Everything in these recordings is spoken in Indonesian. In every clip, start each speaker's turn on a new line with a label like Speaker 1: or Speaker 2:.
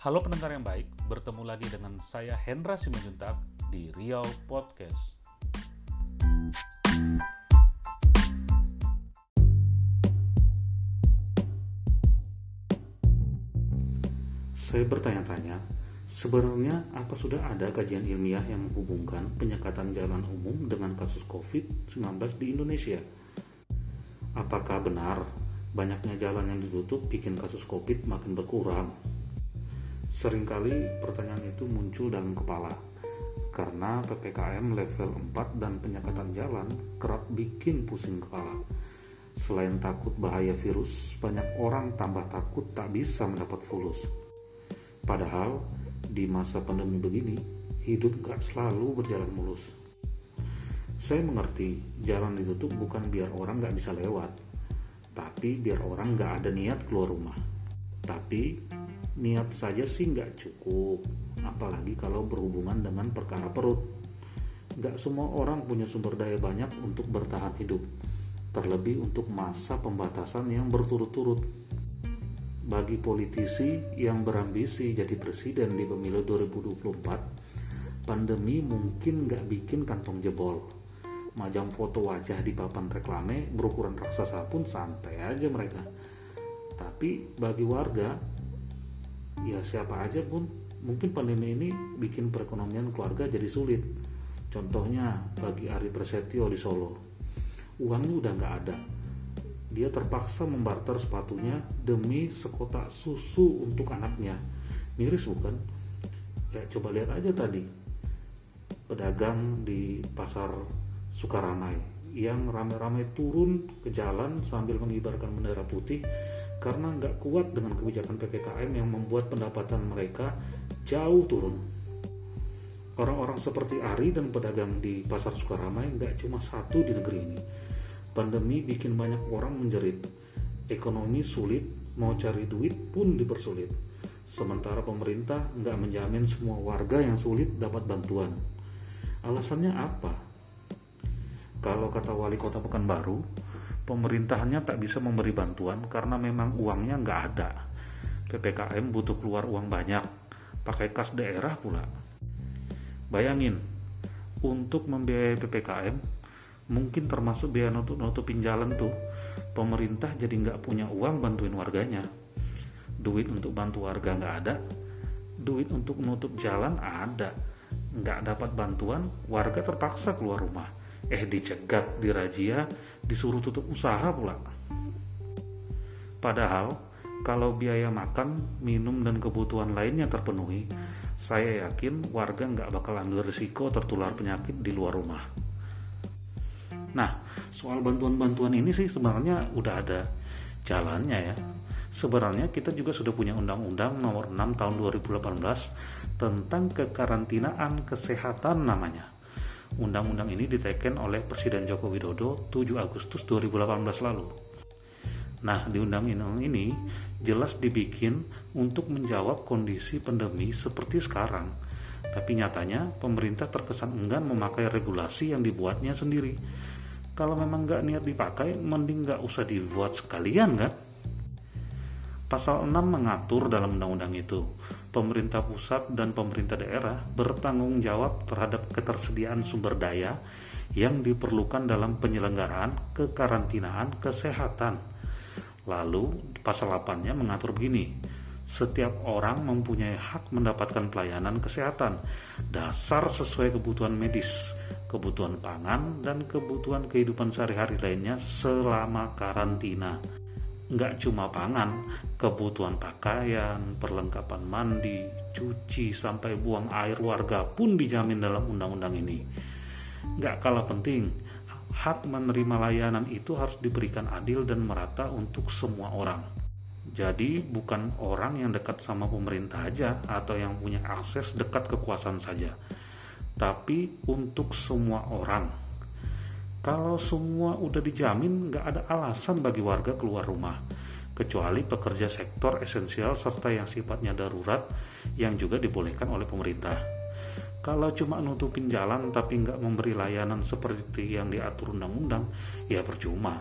Speaker 1: Halo pendengar yang baik, bertemu lagi dengan saya Hendra Simanjuntak di Riau Podcast. Saya bertanya-tanya, sebenarnya apa sudah ada kajian ilmiah yang menghubungkan penyekatan jalan umum dengan kasus COVID-19 di Indonesia? Apakah benar banyaknya jalan yang ditutup bikin kasus COVID makin berkurang? Seringkali pertanyaan itu muncul dalam kepala karena PPKM level 4 dan penyekatan jalan kerap bikin pusing kepala. Selain takut bahaya virus, banyak orang tambah takut tak bisa mendapat fulus. Padahal di masa pandemi begini, hidup gak selalu berjalan mulus. Saya mengerti jalan ditutup bukan biar orang gak bisa lewat, tapi biar orang gak ada niat keluar rumah. Tapi niat saja sih nggak cukup, apalagi kalau berhubungan dengan perkara perut. Nggak semua orang punya sumber daya banyak untuk bertahan hidup, terlebih untuk masa pembatasan yang berturut-turut. Bagi politisi yang berambisi jadi presiden di pemilu 2024, pandemi mungkin nggak bikin kantong jebol. Majang foto wajah di papan reklame berukuran raksasa pun santai aja mereka. Tapi bagi warga, ya siapa aja pun mungkin pandemi ini bikin perekonomian keluarga jadi sulit. Contohnya bagi Ari Prasetyo di Solo, uangnya udah nggak ada dia terpaksa membarter sepatunya demi sekotak susu untuk anaknya. Miris bukan? Ya coba lihat aja tadi pedagang di pasar Sukaramai yang ramai-ramai turun ke jalan sambil mengibarkan bendera putih karena nggak kuat dengan kebijakan PPKM yang membuat pendapatan mereka jauh turun. Orang-orang seperti Ari dan pedagang di pasar Sukaramai nggak cuma satu di negeri ini Pandemi bikin banyak orang menjerit. Ekonomi sulit, mau cari duit pun dipersulit. Sementara pemerintah nggak menjamin semua warga yang sulit dapat bantuan. Alasannya apa? Kalau kata wali kota Pekanbaru, pemerintahannya tak bisa memberi bantuan karena memang uangnya nggak ada. PPKM butuh keluar uang banyak, pakai kas daerah pula. Bayangin, untuk membiayai PPKM, mungkin termasuk biaya nutup nutupin jalan tuh. Pemerintah jadi nggak punya uang bantuin warganya. Duit untuk bantu warga nggak ada. Duit untuk menutup jalan ada. Nggak dapat bantuan warga terpaksa keluar rumah eh dicegat dirazia disuruh tutup usaha pula padahal kalau biaya makan minum dan kebutuhan lainnya terpenuhi saya yakin warga nggak bakal ambil risiko tertular penyakit di luar rumah Nah, soal bantuan-bantuan ini sih sebenarnya udah ada jalannya ya. Sebenarnya kita juga sudah punya Undang-Undang Nomor 6 Tahun 2018 tentang kekarantinaan kesehatan namanya. Undang-undang ini diteken oleh Presiden Joko Widodo 7 Agustus 2018 lalu. Nah, di undang-undang ini jelas dibikin untuk menjawab kondisi pandemi seperti sekarang. Tapi nyatanya pemerintah terkesan enggan memakai regulasi yang dibuatnya sendiri kalau memang nggak niat dipakai mending nggak usah dibuat sekalian kan Pasal 6 mengatur dalam undang-undang itu, pemerintah pusat dan pemerintah daerah bertanggung jawab terhadap ketersediaan sumber daya yang diperlukan dalam penyelenggaraan kekarantinaan kesehatan. Lalu pasal 8-nya mengatur begini, setiap orang mempunyai hak mendapatkan pelayanan kesehatan dasar sesuai kebutuhan medis kebutuhan pangan, dan kebutuhan kehidupan sehari-hari lainnya selama karantina. Nggak cuma pangan, kebutuhan pakaian, perlengkapan mandi, cuci, sampai buang air warga pun dijamin dalam undang-undang ini. Nggak kalah penting, hak menerima layanan itu harus diberikan adil dan merata untuk semua orang. Jadi bukan orang yang dekat sama pemerintah aja atau yang punya akses dekat kekuasaan saja tapi untuk semua orang. Kalau semua udah dijamin, nggak ada alasan bagi warga keluar rumah, kecuali pekerja sektor esensial serta yang sifatnya darurat yang juga dibolehkan oleh pemerintah. Kalau cuma nutupin jalan tapi nggak memberi layanan seperti yang diatur undang-undang, ya percuma.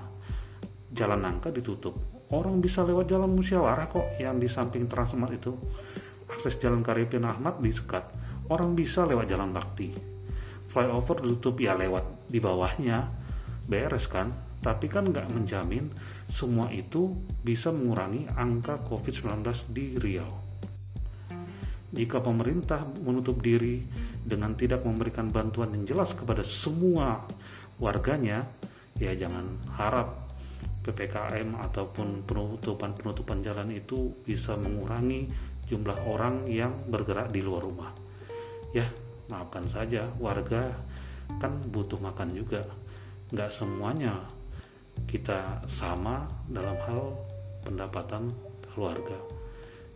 Speaker 1: Jalan nangka ditutup. Orang bisa lewat jalan musyawarah kok yang di samping Transmart itu. akses jalan Karipin Ahmad disekat orang bisa lewat jalan Bakti flyover ditutup ya lewat di bawahnya beres kan tapi kan nggak menjamin semua itu bisa mengurangi angka COVID-19 di Riau jika pemerintah menutup diri dengan tidak memberikan bantuan yang jelas kepada semua warganya ya jangan harap PPKM ataupun penutupan-penutupan jalan itu bisa mengurangi jumlah orang yang bergerak di luar rumah. Ya, maafkan saja, warga kan butuh makan juga. Nggak semuanya kita sama dalam hal pendapatan keluarga.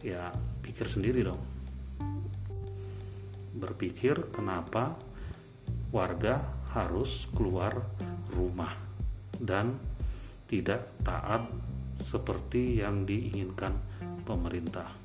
Speaker 1: Ya, pikir sendiri dong. Berpikir kenapa warga harus keluar rumah dan tidak taat seperti yang diinginkan pemerintah.